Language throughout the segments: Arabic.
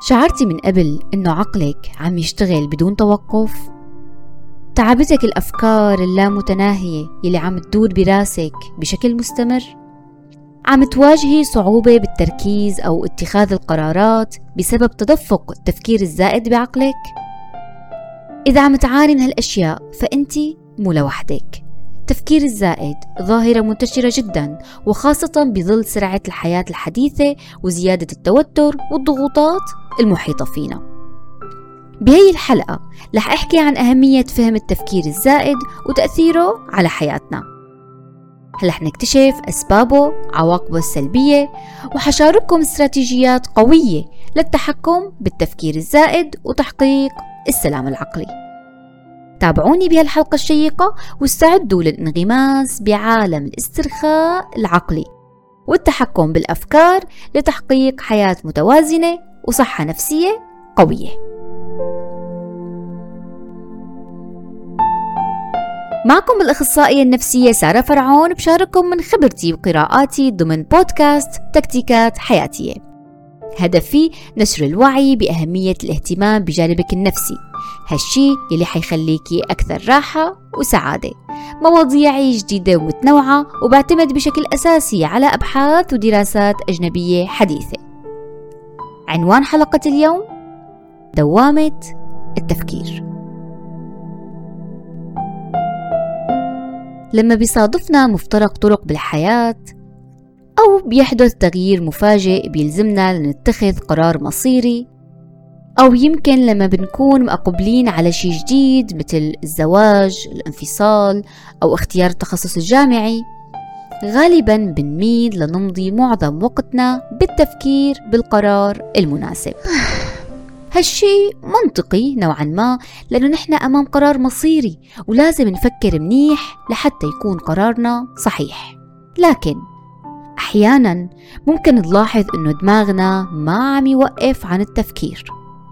شعرتي من قبل إنه عقلك عم يشتغل بدون توقف؟ تعبتك الأفكار اللامتناهية يلي عم تدور براسك بشكل مستمر؟ عم تواجهي صعوبة بالتركيز أو اتخاذ القرارات بسبب تدفق التفكير الزائد بعقلك؟ إذا عم تعاني من هالأشياء فأنت مو لوحدك التفكير الزائد ظاهرة منتشرة جدا وخاصة بظل سرعة الحياة الحديثة وزيادة التوتر والضغوطات المحيطة فينا. بهي الحلقة رح أحكي عن أهمية فهم التفكير الزائد وتأثيره على حياتنا. رح نكتشف أسبابه عواقبه السلبية وحشارككم استراتيجيات قوية للتحكم بالتفكير الزائد وتحقيق السلام العقلي. تابعوني بهالحلقة الشيقة واستعدوا للانغماس بعالم الاسترخاء العقلي والتحكم بالأفكار لتحقيق حياة متوازنة وصحة نفسية قوية. معكم الأخصائية النفسية سارة فرعون بشارككم من خبرتي وقراءاتي ضمن بودكاست تكتيكات حياتية. هدفي نشر الوعي بأهمية الاهتمام بجانبك النفسي. هالشي يلي حيخليكي أكثر راحة وسعادة. مواضيعي جديدة ومتنوعة وبعتمد بشكل أساسي على أبحاث ودراسات أجنبية حديثة. عنوان حلقة اليوم دوامة التفكير. لما بيصادفنا مفترق طرق بالحياة أو بيحدث تغيير مفاجئ بيلزمنا لنتخذ قرار مصيري أو يمكن لما بنكون مقبلين على شيء جديد مثل الزواج الانفصال أو اختيار التخصص الجامعي. غالبا بنميل لنمضي معظم وقتنا بالتفكير بالقرار المناسب. هالشي منطقي نوعا ما لأنه نحن أمام قرار مصيري ولازم نفكر منيح لحتى يكون قرارنا صحيح. لكن أحيانا ممكن نلاحظ إنه دماغنا ما عم يوقف عن التفكير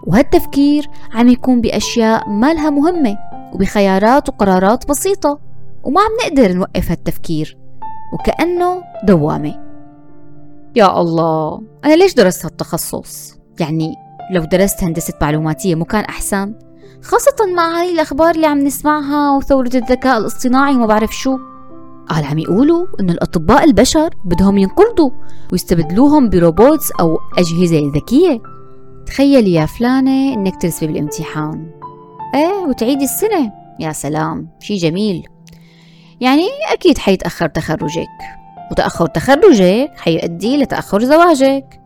وهالتفكير عم يكون بأشياء ما لها مهمة وبخيارات وقرارات بسيطة وما عم نقدر نوقف هالتفكير وكأنه دوامة يا الله أنا ليش درست هالتخصص؟ يعني لو درست هندسة معلوماتية مو كان أحسن؟ خاصة مع هاي الأخبار اللي عم نسمعها وثورة الذكاء الاصطناعي وما بعرف شو قال عم يقولوا إنه الأطباء البشر بدهم ينقرضوا ويستبدلوهم ب robots أو أجهزة ذكية. تخيلي يا فلانة إنك ترسبي بالامتحان. إيه وتعيدي السنة. يا سلام شي جميل. يعني أكيد حيتأخر تخرجك. وتأخر تخرجك حيؤدي لتأخر زواجك.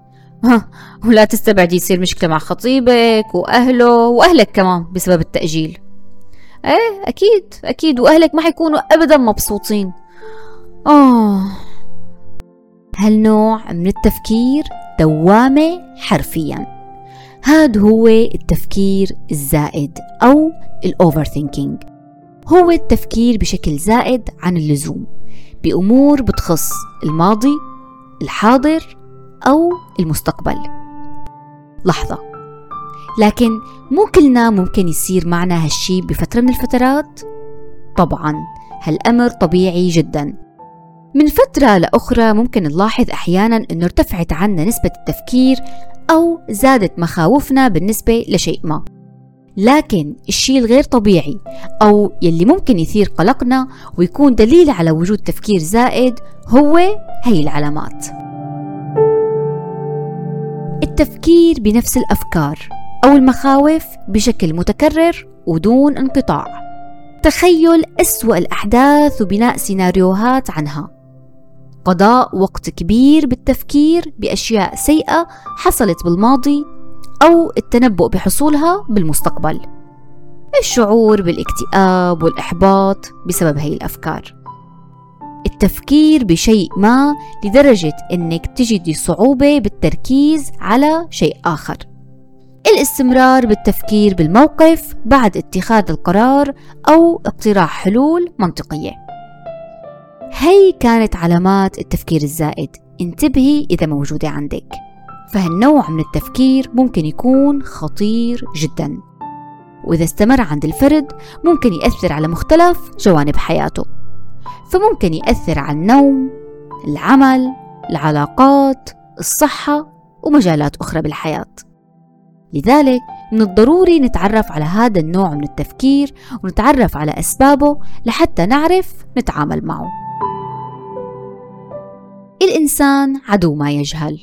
ولا تستبعدي يصير مشكلة مع خطيبك وأهله وأهلك كمان بسبب التأجيل. إيه أكيد أكيد. وأهلك ما حيكونوا أبدا مبسوطين. آه. هالنوع من التفكير دوامة حرفياً؟ هاد هو التفكير الزائد أو الأوفر ثينكينج هو التفكير بشكل زائد عن اللزوم بأمور بتخص الماضي الحاضر أو المستقبل. لحظة. لكن مو كلنا ممكن يصير معنا هالشي بفترة من الفترات؟ طبعا. هالأمر طبيعي جدا. من فترة لأخرى ممكن نلاحظ أحيانا أنه ارتفعت عنا نسبة التفكير أو زادت مخاوفنا بالنسبة لشيء ما. لكن الشيء الغير طبيعي أو يلي ممكن يثير قلقنا ويكون دليل على وجود تفكير زائد هو هي العلامات. التفكير بنفس الأفكار أو المخاوف بشكل متكرر ودون انقطاع. تخيل أسوأ الأحداث وبناء سيناريوهات عنها. قضاء وقت كبير بالتفكير بأشياء سيئة حصلت بالماضي أو التنبؤ بحصولها بالمستقبل. الشعور بالاكتئاب والإحباط بسبب هي الأفكار. التفكير بشيء ما لدرجة إنك تجدي صعوبة بالتركيز على شيء آخر. الاستمرار بالتفكير بالموقف بعد اتخاذ القرار أو اقتراح حلول منطقية. هي كانت علامات التفكير الزائد. انتبهي إذا موجودة عندك. فهالنوع من التفكير ممكن يكون خطير جدا. وإذا استمر عند الفرد ممكن يأثر على مختلف جوانب حياته. فممكن يأثر على النوم العمل العلاقات الصحة ومجالات أخرى بالحياة. لذلك من الضروري نتعرف على هذا النوع من التفكير ونتعرف على أسبابه لحتى نعرف نتعامل معه. الإنسان عدو ما يجهل.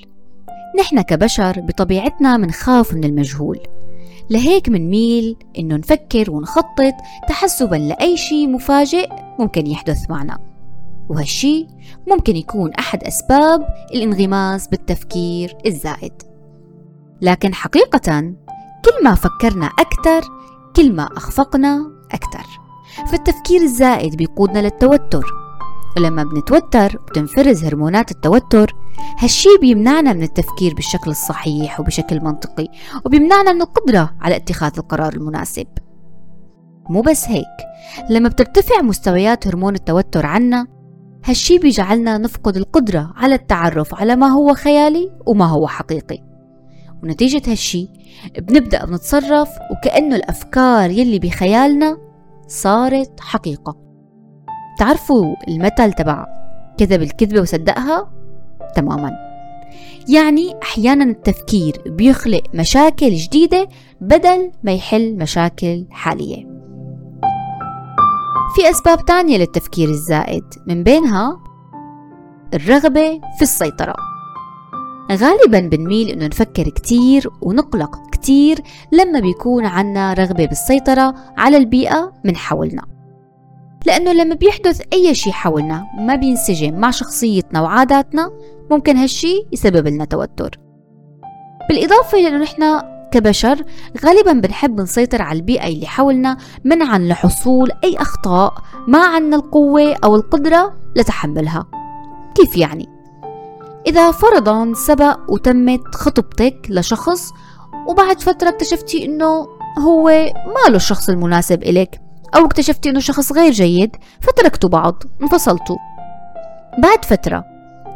نحن كبشر بطبيعتنا منخاف من المجهول. لهيك منميل إنه نفكر ونخطط تحسبا لأي شيء مفاجئ ممكن يحدث معنا. وهالشي ممكن يكون أحد أسباب الانغماس بالتفكير الزائد. لكن حقيقة كل ما فكرنا أكثر كل ما أخفقنا أكثر. فالتفكير الزائد بيقودنا للتوتر. ولما بنتوتر بتنفرز هرمونات التوتر هالشي بيمنعنا من التفكير بالشكل الصحيح وبشكل منطقي وبيمنعنا من القدرة على اتخاذ القرار المناسب. مو بس هيك لما بترتفع مستويات هرمون التوتر عنا هالشي بيجعلنا نفقد القدرة على التعرف على ما هو خيالي وما هو حقيقي. ونتيجة هالشي بنبدأ بنتصرف وكأنه الأفكار يلي بخيالنا صارت حقيقة. تعرفوا المثل تبع كذب الكذبة وصدقها؟ تماما. يعني أحيانا التفكير بيخلق مشاكل جديدة بدل ما يحل مشاكل حالية. في أسباب تانية للتفكير الزائد من بينها الرغبة في السيطرة. غالبا بنميل إنه نفكر كتير ونقلق كتير لما بيكون عنا رغبة بالسيطرة على البيئة من حولنا. لأنه لما بيحدث أي شيء حولنا ما بينسجم مع شخصيتنا وعاداتنا ممكن هالشي يسبب لنا توتر. بالإضافة لأنه نحن كبشر غالبا بنحب نسيطر على البيئة اللي حولنا منعا لحصول أي أخطاء ما عنا القوة أو القدرة لتحملها. كيف يعني؟ إذا فرضا سبق وتمت خطبتك لشخص وبعد فترة اكتشفتي إنه هو ما له الشخص المناسب إلك. أو اكتشفتي إنه شخص غير جيد فتركتوا بعض انفصلتوا بعد فترة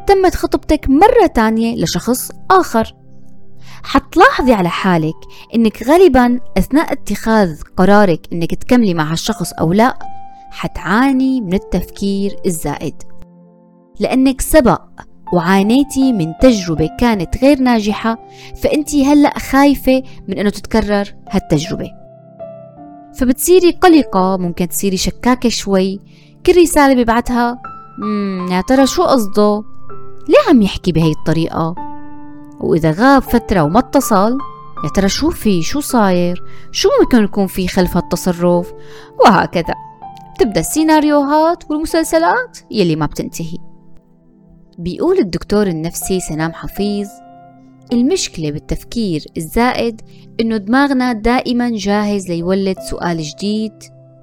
تمت خطبتك مرة تانية لشخص آخر. حتلاحظي على حالك إنك غالبا أثناء اتخاذ قرارك إنك تكملي مع هالشخص أو لا حتعاني من التفكير الزائد. لأنك سبق وعانيتي من تجربة كانت غير ناجحة فأنت هلأ خايفة من أنه تتكرر هالتجربة. فبتصيري قلقة ممكن تصيري شكاكة شوي. كل رسالة ببعتها يا ترى شو قصده؟ ليه عم يحكي بهي الطريقة؟ وإذا غاب فترة وما اتصل يا ترى شو في؟ شو صاير؟ شو ممكن يكون في خلف هالتصرف؟ وهكذا. تبدأ السيناريوهات والمسلسلات يلي ما بتنتهي. بيقول الدكتور النفسي سنام حفيظ المشكلة بالتفكير الزائد إنه دماغنا دائما جاهز ليولد سؤال جديد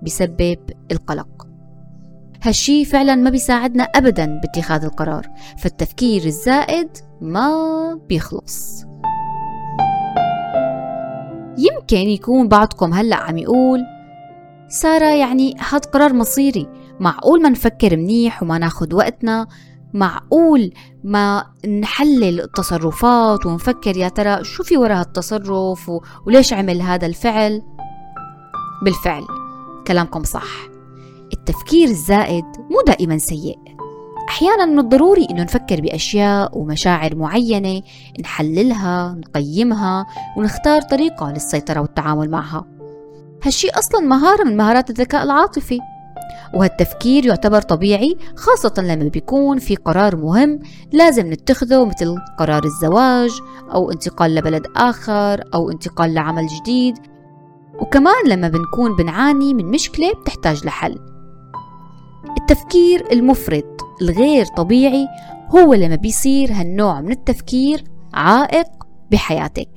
بسبب القلق. هالشي فعلا ما بيساعدنا أبدا باتخاذ القرار فالتفكير الزائد ما بيخلص. يمكن يكون بعضكم هلأ عم يقول سارة يعني هاد قرار مصيري معقول ما نفكر منيح وما ناخد وقتنا؟ معقول ما نحلل التصرفات ونفكر يا ترى شو في وراء هالتصرف وليش عمل هذا الفعل؟ بالفعل كلامكم صح. التفكير الزائد مو دائما سيء. أحيانا من الضروري إنه نفكر بأشياء ومشاعر معينة نحللها نقيمها ونختار طريقة للسيطرة والتعامل معها. هالشي أصلا مهارة من مهارات الذكاء العاطفي. وهالتفكير يعتبر طبيعي خاصة لما بيكون في قرار مهم لازم نتخذه مثل قرار الزواج أو انتقال لبلد آخر أو انتقال لعمل جديد. وكمان لما بنكون بنعاني من مشكلة بتحتاج لحل. التفكير المفرط الغير طبيعي هو لما بيصير هالنوع من التفكير عائق بحياتك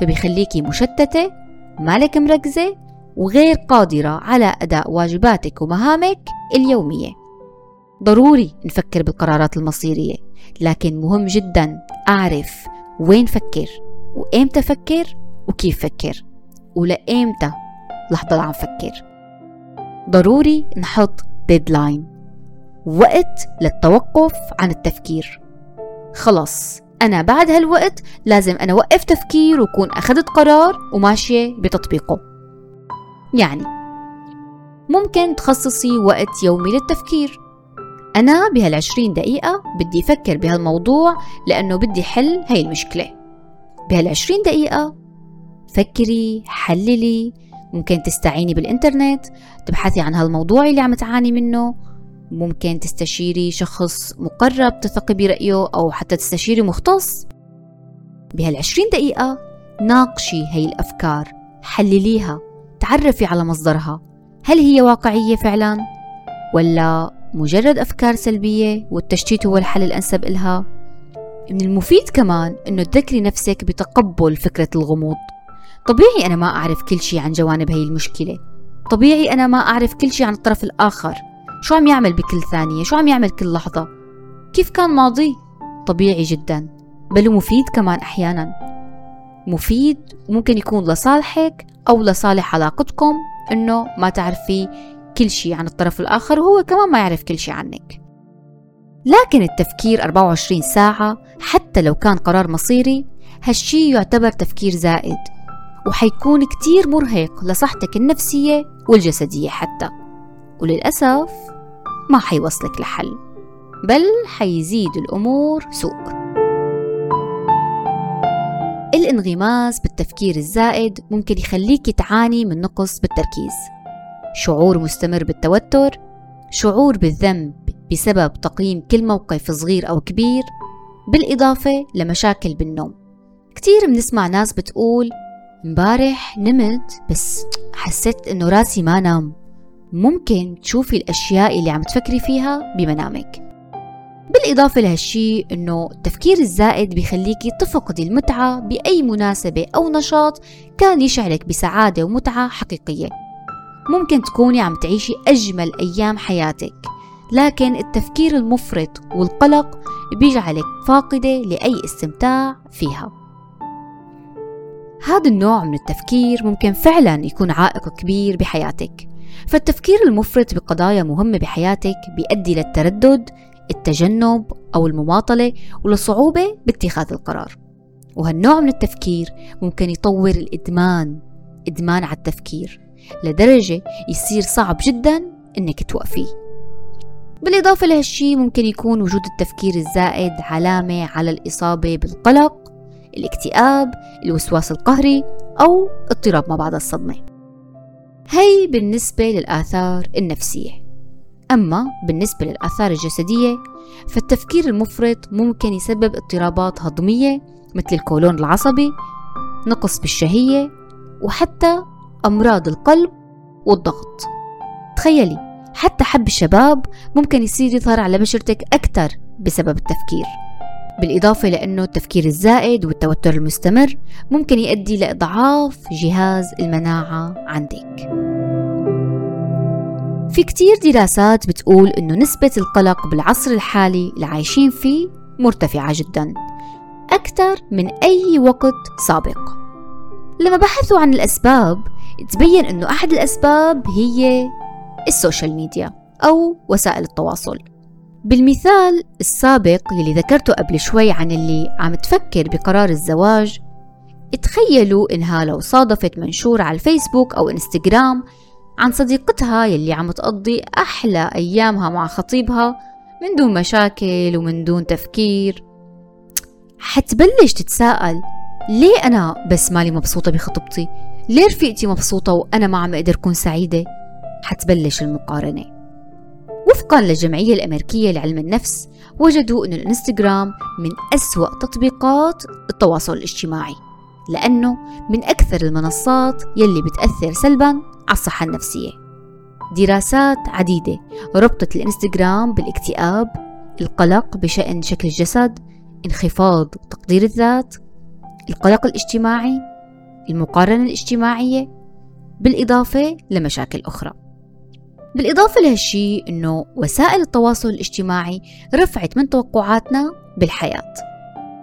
فبيخليكي مشتتة مالك مركزة وغير قادرة على أداء واجباتك ومهامك اليومية. ضروري نفكر بالقرارات المصيرية لكن مهم جدا أعرف وين فكر وإمتى فكر وكيف فكر ولإمتى ضل عم فكر. ضروري نحط ديدلاين وقت للتوقف عن التفكير. خلص أنا بعد هالوقت لازم أنا وقف تفكير وكون أخذت قرار وماشية بتطبيقه. يعني. ممكن تخصصي وقت يومي للتفكير. أنا بهالعشرين دقيقة بدي أفكر بهالموضوع لأنه بدي حل هاي المشكلة. بهالعشرين دقيقة فكري حللي ممكن تستعيني بالإنترنت تبحثي عن هالموضوع اللي عم تعاني منه. ممكن تستشيري شخص مقرب تثقي برأيه أو حتى تستشيري مختص. بهالعشرين دقيقة ناقشي هي الأفكار حلليها. تعرفي على مصدرها. هل هي واقعية فعلا؟ ولا مجرد أفكار سلبية والتشتيت هو الحل الأنسب إلها؟ من المفيد كمان إنه تذكري نفسك بتقبل فكرة الغموض. طبيعي أنا ما أعرف كل شيء عن جوانب هي المشكلة. طبيعي أنا ما أعرف كل شيء عن الطرف الآخر. شو عم يعمل بكل ثانية؟ شو عم يعمل كل لحظة؟ كيف كان ماضي؟ طبيعي جدا. بل مفيد كمان أحيانا. مفيد وممكن يكون لصالحك أو لصالح علاقتكم إنه ما تعرفي كل شيء عن الطرف الآخر وهو كمان ما يعرف كل شيء عنك. لكن التفكير 24 ساعة حتى لو كان قرار مصيري هالشي يعتبر تفكير زائد وحيكون كتير مرهق لصحتك النفسية والجسدية حتى. وللأسف ما حيوصلك لحل بل حيزيد الأمور سوء. الانغماس بالتفكير الزائد ممكن يخليك تعاني من نقص بالتركيز. شعور مستمر بالتوتر شعور بالذنب بسبب تقييم كل موقف صغير أو كبير بالإضافة لمشاكل بالنوم. كتير بنسمع ناس بتقول مبارح نمت بس حسيت إنه راسي ما نام. ممكن تشوفي الأشياء اللي عم تفكري فيها بمنامك. بالإضافة لهالشي إنه التفكير الزائد بيخليكي تفقدي المتعة بأي مناسبة أو نشاط كان يشعرك بسعادة ومتعة حقيقية. ممكن تكوني عم تعيشي أجمل أيام حياتك لكن التفكير المفرط والقلق بيجعلك فاقدة لأي استمتاع فيها. هذا النوع من التفكير ممكن فعلا يكون عائق كبير بحياتك فالتفكير المفرط بقضايا مهمة بحياتك بيؤدي للتردد التجنب أو المماطلة وللصعوبة باتخاذ القرار. وهالنوع من التفكير ممكن يطور الإدمان إدمان على التفكير لدرجة يصير صعب جدا إنك توقفيه. بالإضافة لهالشي ممكن يكون وجود التفكير الزائد علامة على الإصابة بالقلق الاكتئاب الوسواس القهري أو اضطراب ما بعد الصدمة. هي بالنسبة للآثار النفسية. أما بالنسبة للآثار الجسدية فالتفكير المفرط ممكن يسبب اضطرابات هضمية مثل الكولون العصبي نقص بالشهية وحتى أمراض القلب والضغط. تخيلي حتى حب الشباب ممكن يصير يظهر على بشرتك أكثر بسبب التفكير. بالإضافة لأنه التفكير الزائد والتوتر المستمر ممكن يؤدي لإضعاف جهاز المناعة عندك. في كتير دراسات بتقول إنه نسبة القلق بالعصر الحالي اللي عايشين فيه مرتفعة جدا أكثر من أي وقت سابق. لما بحثوا عن الأسباب تبين إنه أحد الأسباب هي السوشيال ميديا أو وسائل التواصل. بالمثال السابق يلي ذكرته قبل شوي عن اللي عم تفكر بقرار الزواج تخيلوا إنها لو صادفت منشور على الفيسبوك أو إنستغرام عن صديقتها يلي عم تقضي أحلى أيامها مع خطيبها من دون مشاكل ومن دون تفكير حتبلش تتساءل ليه أنا بس مالي مبسوطة بخطبتي؟ ليه رفيقتي مبسوطة وأنا ما عم أقدر أكون سعيدة؟ حتبلش المقارنة وفقا للجمعية الأمريكية لعلم النفس وجدوا أن الإنستغرام من أسوأ تطبيقات التواصل الاجتماعي لأنه من أكثر المنصات يلي بتأثر سلبا على الصحة النفسية. دراسات عديدة. ربطت الإنستغرام بالاكتئاب القلق بشأن شكل الجسد انخفاض تقدير الذات القلق الاجتماعي المقارنة الاجتماعية بالإضافة لمشاكل أخرى. بالإضافة لهالشي إنه وسائل التواصل الاجتماعي رفعت من توقعاتنا بالحياة.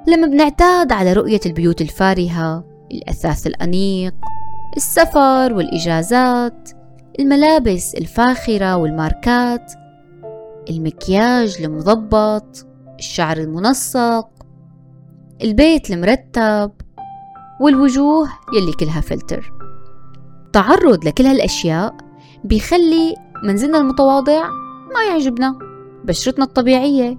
لما بنعتاد على رؤية البيوت الفارهة الأثاث الأنيق السفر والإجازات الملابس الفاخرة والماركات المكياج المضبط الشعر المنسق البيت المرتب والوجوه يلي كلها فلتر. تعرض لكل هالأشياء بيخلي منزلنا المتواضع ما يعجبنا. بشرتنا الطبيعية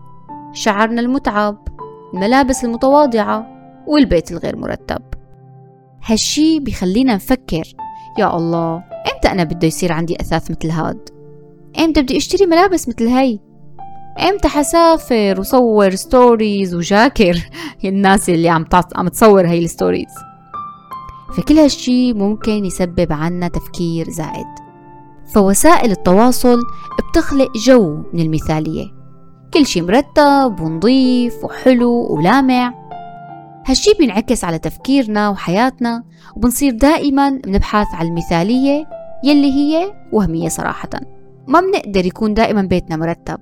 شعرنا المتعب الملابس المتواضعة والبيت الغير مرتب. هالشي بيخلينا نفكر يا الله إمتى أنا بده يصير عندي أثاث مثل هاد؟ إمتى بدي أشتري ملابس مثل هاي؟ إمتى حسافر وصور stories وجاكر الناس اللي عم عم تصور هاي ال stories فكل هالشي ممكن يسبب عنا تفكير زائد. فوسائل التواصل بتخلق جو من المثالية. كل شي مرتب ونظيف وحلو ولامع. هالشي بينعكس على تفكيرنا وحياتنا وبنصير دائما بنبحث عن المثالية يلي هي وهمية صراحة. ما بنقدر يكون دائما بيتنا مرتب.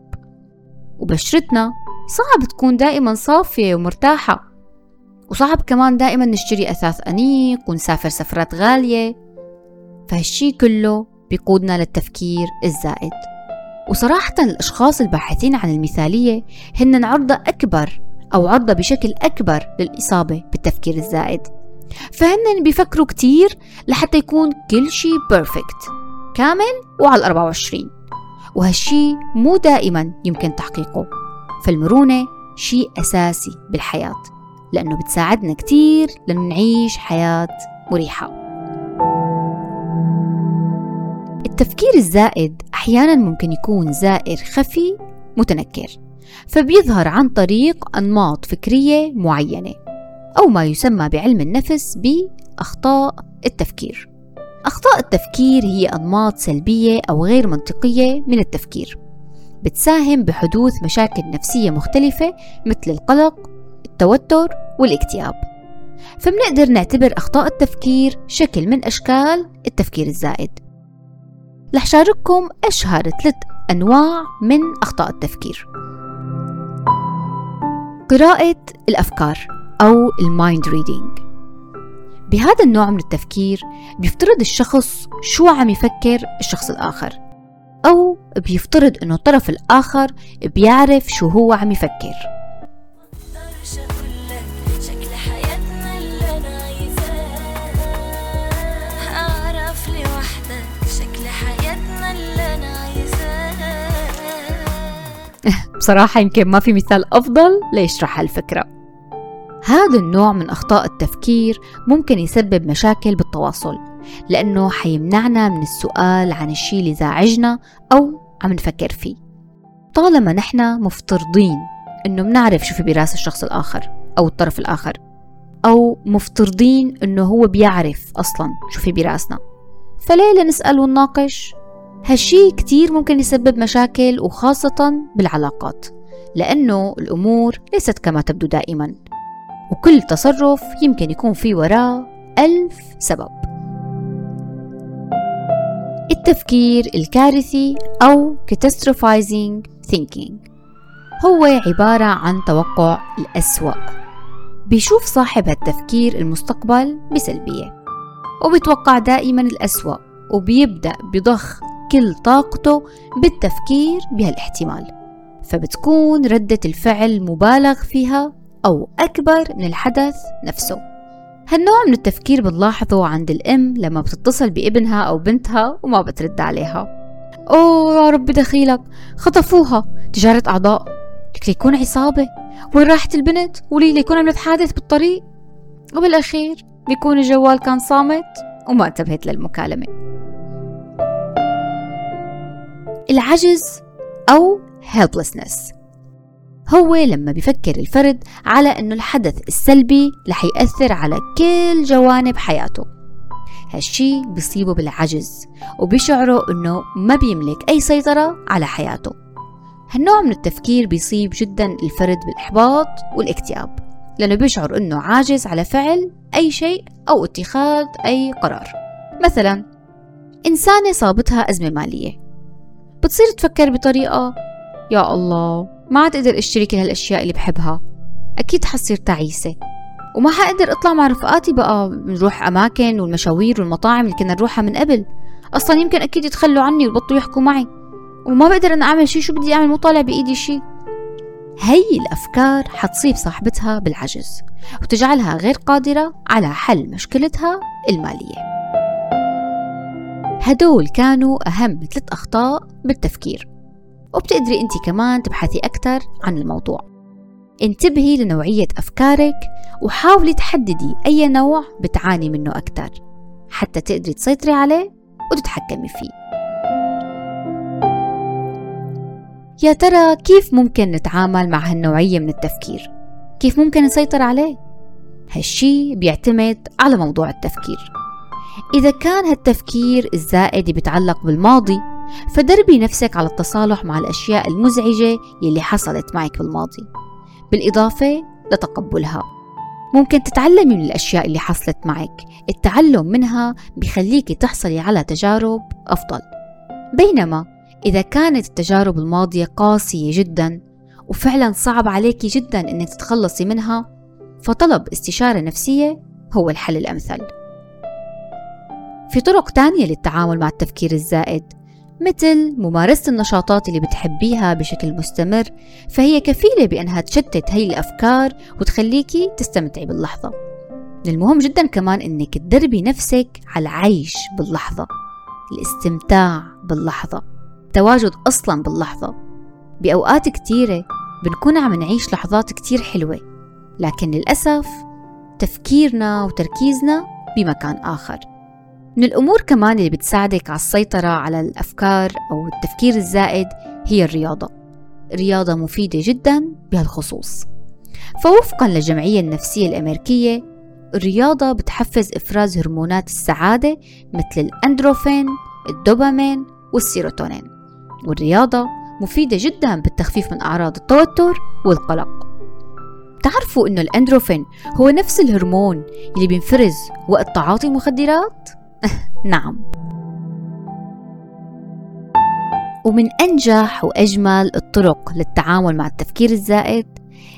وبشرتنا صعب تكون دائما صافية ومرتاحة. وصعب كمان دائما نشتري أثاث أنيق ونسافر سفرات غالية. فهالشي كله بيقودنا للتفكير الزائد. وصراحة الأشخاص الباحثين عن المثالية هن عرضة أكبر أو عرضة بشكل أكبر للإصابة بالتفكير الزائد. فهن بيفكروا كتير لحتى يكون كل شي بيرفكت كامل وعلى الأربعة وعشرين. وهالشي مو دائما يمكن تحقيقه. فالمرونة شيء أساسي بالحياة لأنه بتساعدنا كتير لنعيش حياة مريحة. التفكير الزائد أحيانا ممكن يكون زائر خفي متنكر. فبيظهر عن طريق أنماط فكرية معينة أو ما يسمى بعلم النفس بأخطاء التفكير. أخطاء التفكير هي أنماط سلبية أو غير منطقية من التفكير بتساهم بحدوث مشاكل نفسية مختلفة مثل القلق، التوتر والاكتئاب. فمنقدر نعتبر أخطاء التفكير شكل من أشكال التفكير الزائد. رح شارككم أشهر ثلاث أنواع من أخطاء التفكير. قراءة الأفكار أو ال mind reading. بهذا النوع من التفكير بيفترض الشخص شو عم يفكر الشخص الآخر أو بيفترض أنه الطرف الآخر بيعرف شو هو عم يفكر. بصراحة يمكن ما في مثال أفضل ليشرح هالفكرة هذا النوع من أخطاء التفكير ممكن يسبب مشاكل بالتواصل لأنه حيمنعنا من السؤال عن الشيء اللي زعجنا أو عم نفكر فيه طالما نحن مفترضين إنه بنعرف شو في برأس الشخص الآخر أو الطرف الآخر أو مفترضين إنه هو بيعرف أصلا شو في برأسنا فليه لنسأل ونناقش؟ هالشي كتير ممكن يسبب مشاكل وخاصة بالعلاقات لأنه الأمور ليست كما تبدو دائما وكل تصرف يمكن يكون في وراه ألف سبب. التفكير الكارثي أو catastrophizing thinking هو عبارة عن توقع الأسوأ. بيشوف صاحب هالتفكير المستقبل بسلبية وبيتوقع دائما الأسوأ وبيبدأ بضخ كل طاقته بالتفكير بهالاحتمال فبتكون ردة الفعل مبالغ فيها أو أكبر من الحدث نفسه. هالنوع من التفكير بنلاحظه عند الأم لما بتتصل بابنها أو بنتها وما بترد عليها. أوه يا رب دخيلك خطفوها تجارة أعضاء لك ليكون عصابة وين راحت البنت؟ ولي ليكون عملت حادث بالطريق؟ وبالأخير بيكون الجوال كان صامت وما انتبهت للمكالمة. العجز أو helplessness. هو لما بيفكر الفرد على أنه الحدث السلبي رح يأثر على كل جوانب حياته. هالشي بيصيبه بالعجز وبيشعره أنه ما بيملك أي سيطرة على حياته. هالنوع من التفكير بيصيب جدا الفرد بالإحباط والاكتئاب لأنه بيشعر أنه عاجز على فعل أي شيء أو اتخاذ أي قرار. مثلا إنسانة صابتها أزمة مالية. بتصير تفكر بطريقة يا الله ما عاد أقدر أشتري كل هالأشياء اللي بحبها. أكيد حصير تعيسة. وما حقدر أطلع مع رفقاتي بقى نروح أماكن والمشاوير والمطاعم اللي كنا نروحها من قبل. أصلا يمكن أكيد يتخلوا عني ويبطلوا يحكوا معي. وما بقدر أنا أعمل شي شو بدي أعمل؟ مو طالع بإيدي شي هي الأفكار حتصيب صاحبتها بالعجز وتجعلها غير قادرة على حل مشكلتها المالية. هدول كانوا أهم ثلاث أخطاء بالتفكير وبتقدري أنت كمان تبحثي أكثر عن الموضوع انتبهي لنوعية أفكارك وحاولي تحددي أي نوع بتعاني منه أكثر حتى تقدري تسيطري عليه وتتحكمي فيه يا ترى كيف ممكن نتعامل مع هالنوعية من التفكير؟ كيف ممكن نسيطر عليه؟ هالشي بيعتمد على موضوع التفكير إذا كان هالتفكير الزائد بيتعلق بالماضي فدربي نفسك على التصالح مع الأشياء المزعجة يلي حصلت معك بالماضي. بالإضافة لتقبلها. ممكن تتعلمي من الأشياء اللي حصلت معك. التعلم منها بيخليكي تحصلي على تجارب أفضل. بينما إذا كانت التجارب الماضية قاسية جدا وفعلا صعب عليكي جدا إنك تتخلصي منها فطلب استشارة نفسية هو الحل الأمثل. في طرق تانية للتعامل مع التفكير الزائد مثل ممارسة النشاطات اللي بتحبيها بشكل مستمر فهي كفيلة بأنها تشتت هي الأفكار وتخليكي تستمتعي باللحظة. المهم جدا كمان أنك تدربي نفسك على العيش باللحظة الاستمتاع باللحظة التواجد أصلا باللحظة. بأوقات كتيرة بنكون عم نعيش لحظات كتير حلوة لكن للأسف تفكيرنا وتركيزنا بمكان آخر. من الأمور كمان اللي بتساعدك على السيطرة على الأفكار أو التفكير الزائد هي الرياضة. رياضة مفيدة جدا بهالخصوص. فوفقا للجمعية النفسية الأمريكية الرياضة بتحفز إفراز هرمونات السعادة مثل الأندورفين الدوبامين والسيروتونين. والرياضة مفيدة جدا بالتخفيف من أعراض التوتر والقلق. تعرفوا إنه الأندورفين هو نفس الهرمون اللي بينفرز وقت تعاطي المخدرات؟ نعم. ومن أنجح وأجمل الطرق للتعامل مع التفكير الزائد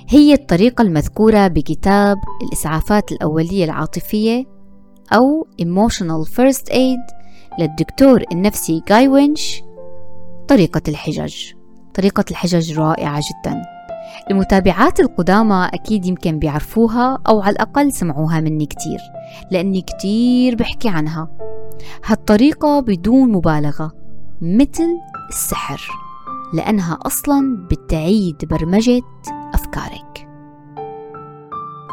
هي الطريقة المذكورة بكتاب الإسعافات الأولية العاطفية أو Emotional First Aid للدكتور النفسي جاي وينش طريقة الحجج. طريقة الحجج رائعة جدا. المتابعات القدامى أكيد يمكن بيعرفوها أو على الأقل سمعوها مني كتير لأني كتير بحكي عنها. هالطريقة بدون مبالغة مثل السحر لأنها أصلا بتعيد برمجة أفكارك.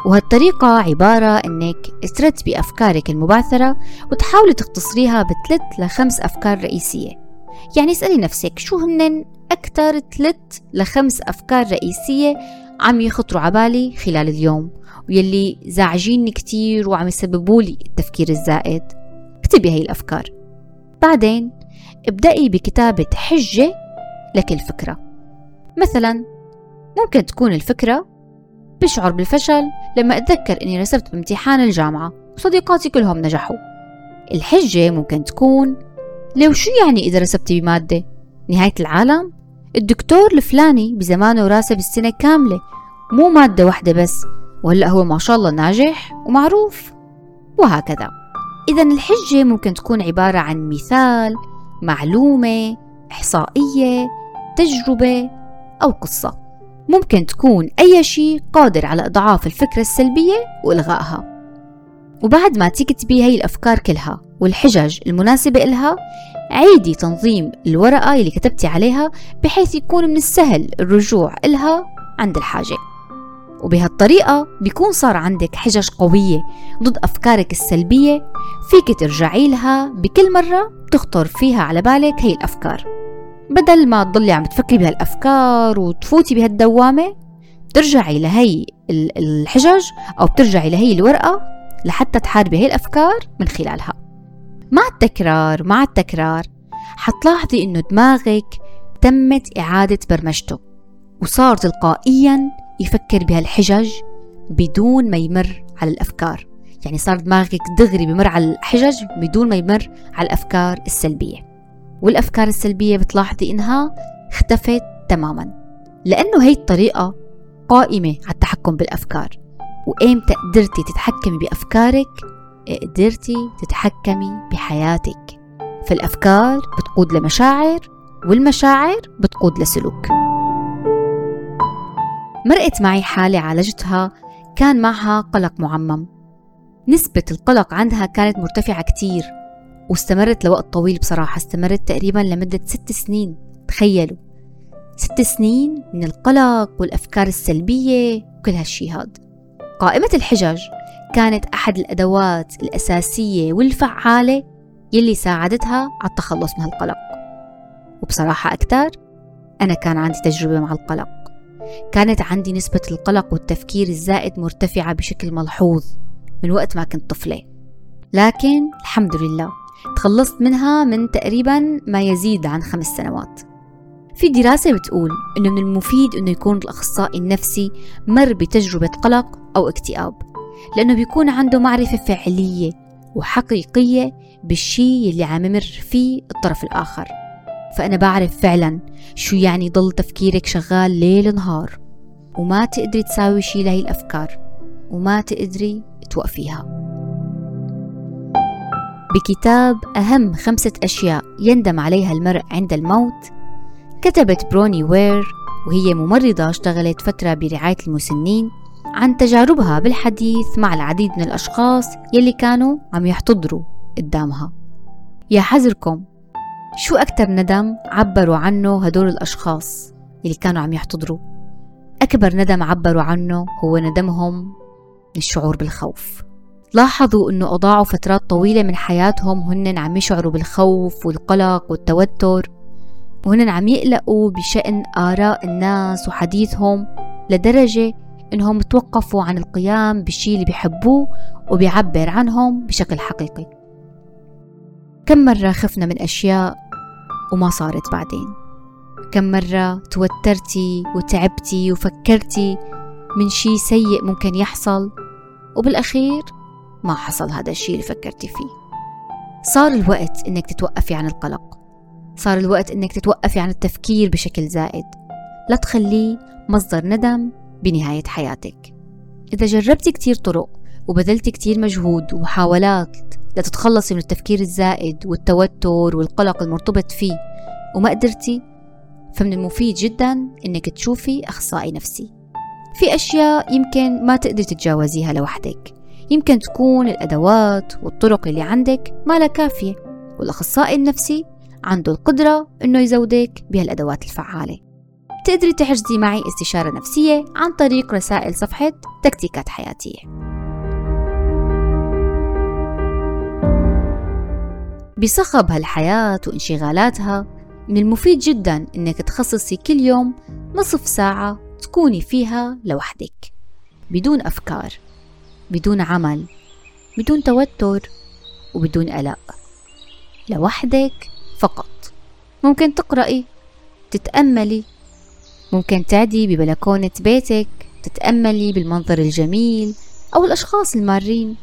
وهالطريقة عبارة إنك ترتبي أفكارك المبعثرة وتحاولي تختصريها بثلاث لخمس أفكار رئيسية. يعني اسألي نفسك شو هن أكثر ثلاث لخمس أفكار رئيسية عم يخطروا عبالي خلال اليوم ويلي زعجيني كتير وعم يسببوا لي التفكير الزائد اكتبي هاي الأفكار بعدين ابدأي بكتابة حجة لكل فكرة مثلا ممكن تكون الفكرة بشعر بالفشل لما أتذكر أني رسبت بامتحان الجامعة وصديقاتي كلهم نجحوا الحجة ممكن تكون لو شو يعني إذا رسبتي بمادة؟ نهاية العالم؟ الدكتور الفلاني بزمانه راسب السنة كاملة مو مادة واحدة بس وهلأ هو ما شاء الله ناجح ومعروف وهكذا. إذا الحجة ممكن تكون عبارة عن مثال معلومة إحصائية تجربة أو قصة. ممكن تكون أي شيء قادر على إضعاف الفكرة السلبية وإلغائها. وبعد ما تكتبي هاي الأفكار كلها والحجج المناسبة إلها عيدي تنظيم الورقة اللي كتبتي عليها بحيث يكون من السهل الرجوع إلها عند الحاجة. وبهالطريقة بيكون صار عندك حجج قوية ضد أفكارك السلبية فيك ترجعي لها بكل مرة تخطر فيها على بالك هي الأفكار. بدل ما تضلي عم تفكري بهالأفكار وتفوتي بهالدوامة ترجعي لهي الحجج أو بترجعي لهي الورقة لحتى تحاربي هي الأفكار من خلالها. مع التكرار مع التكرار حتلاحظي إنه دماغك تمت إعادة برمجته وصار تلقائيا يفكر بهالحجج بدون ما يمر على الأفكار. يعني صار دماغك دغري بمر على الحجج بدون ما يمر على الأفكار السلبية. والأفكار السلبية بتلاحظي إنها اختفت تماما لأنه هي الطريقة قائمة على التحكم بالأفكار. وإمتى قدرتي تتحكمي بأفكارك قدرتي تتحكمي بحياتك. فالأفكار بتقود لمشاعر والمشاعر بتقود لسلوك. مرقت معي حالة عالجتها كان معها قلق معمم. نسبة القلق عندها كانت مرتفعة كتير واستمرت لوقت طويل بصراحة. استمرت تقريبا لمدة ست سنين تخيلوا. ست سنين من القلق والأفكار السلبية وكل هالشي هاد. قائمة الحجج كانت أحد الأدوات الأساسية والفعالة يلي ساعدتها على التخلص من هالقلق. وبصراحة أكثر أنا كان عندي تجربة مع القلق. كانت عندي نسبة القلق والتفكير الزائد مرتفعة بشكل ملحوظ من وقت ما كنت طفلة. لكن الحمد لله تخلصت منها من تقريبا ما يزيد عن خمس سنوات. في دراسة بتقول إنه من المفيد إنه يكون الأخصائي النفسي مر بتجربة قلق أو اكتئاب. لأنه بيكون عنده معرفة فعلية وحقيقية بالشي اللي عم يمر فيه الطرف الآخر. فأنا بعرف فعلا شو يعني ضل تفكيرك شغال ليل نهار وما تقدري تساوي شي لهي الأفكار وما تقدري توقفيها. بكتاب أهم خمسة أشياء يندم عليها المرء عند الموت كتبت بروني وير وهي ممرضة اشتغلت فترة برعاية المسنين عن تجاربها بالحديث مع العديد من الأشخاص يلي كانوا عم يحتضروا قدامها. يا حذركم شو أكتر ندم عبروا عنه هدول الأشخاص اللي كانوا عم يحتضروا؟ أكبر ندم عبروا عنه هو ندمهم من الشعور بالخوف. لاحظوا أنه أضاعوا فترات طويلة من حياتهم هن عم يشعروا بالخوف والقلق والتوتر وهن عم يقلقوا بشأن آراء الناس وحديثهم لدرجة إنهم توقفوا عن القيام بالشي اللي بيحبوه وبيعبر عنهم بشكل حقيقي. كم مرة خفنا من أشياء وما صارت بعدين؟ كم مرة توترتي وتعبتي وفكرتي من شي سيء ممكن يحصل وبالأخير ما حصل هذا الشيء اللي فكرتي فيه. صار الوقت إنك تتوقفي عن القلق. صار الوقت إنك تتوقفي عن التفكير بشكل زائد. لا تخليه مصدر ندم بنهاية حياتك. إذا جربتي كتير طرق وبذلتي كتير مجهود ومحاولات لتتخلصي من التفكير الزائد والتوتر والقلق المرتبط فيه وما قدرتي فمن المفيد جدا إنك تشوفي أخصائي نفسي. في أشياء يمكن ما تقدري تتجاوزيها لوحدك. يمكن تكون الأدوات والطرق اللي عندك ما لا كافية والأخصائي النفسي عنده القدرة إنه يزودك بهالأدوات الفعالة. تقدري تحجزي معي استشارة نفسية عن طريق رسائل صفحة تكتيكات حياتية. بصخب هالحياة وانشغالاتها من المفيد جدا إنك تخصصي كل يوم نصف ساعة تكوني فيها لوحدك بدون أفكار بدون عمل بدون توتر وبدون قلق. لوحدك فقط. ممكن تقرأي تتأملي ممكن تعدي ببلكونة بيتك تتأملي بالمنظر الجميل أو الأشخاص المارين.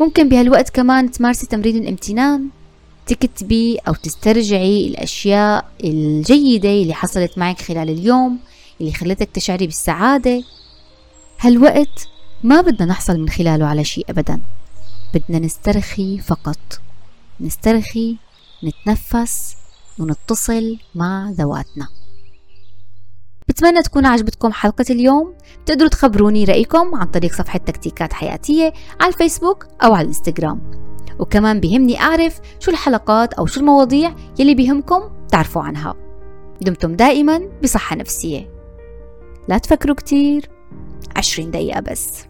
ممكن بهالوقت كمان تمارسي تمرين الامتنان تكتبي أو تسترجعي الأشياء الجيدة اللي حصلت معك خلال اليوم اللي خلتك تشعري بالسعادة. هالوقت ما بدنا نحصل من خلاله على شيء أبدا بدنا نسترخي فقط. نسترخي نتنفس ونتصل مع ذواتنا. بتمنى تكون عجبتكم حلقة اليوم. تقدروا تخبروني رأيكم عن طريق صفحة تكتيكات حياتية على الفيسبوك أو على الإنستغرام. وكمان بيهمني أعرف شو الحلقات أو شو المواضيع يلي بيهمكم تعرفوا عنها. دمتم دائما بصحة نفسية. لا تفكروا كتير. عشرين دقيقة بس.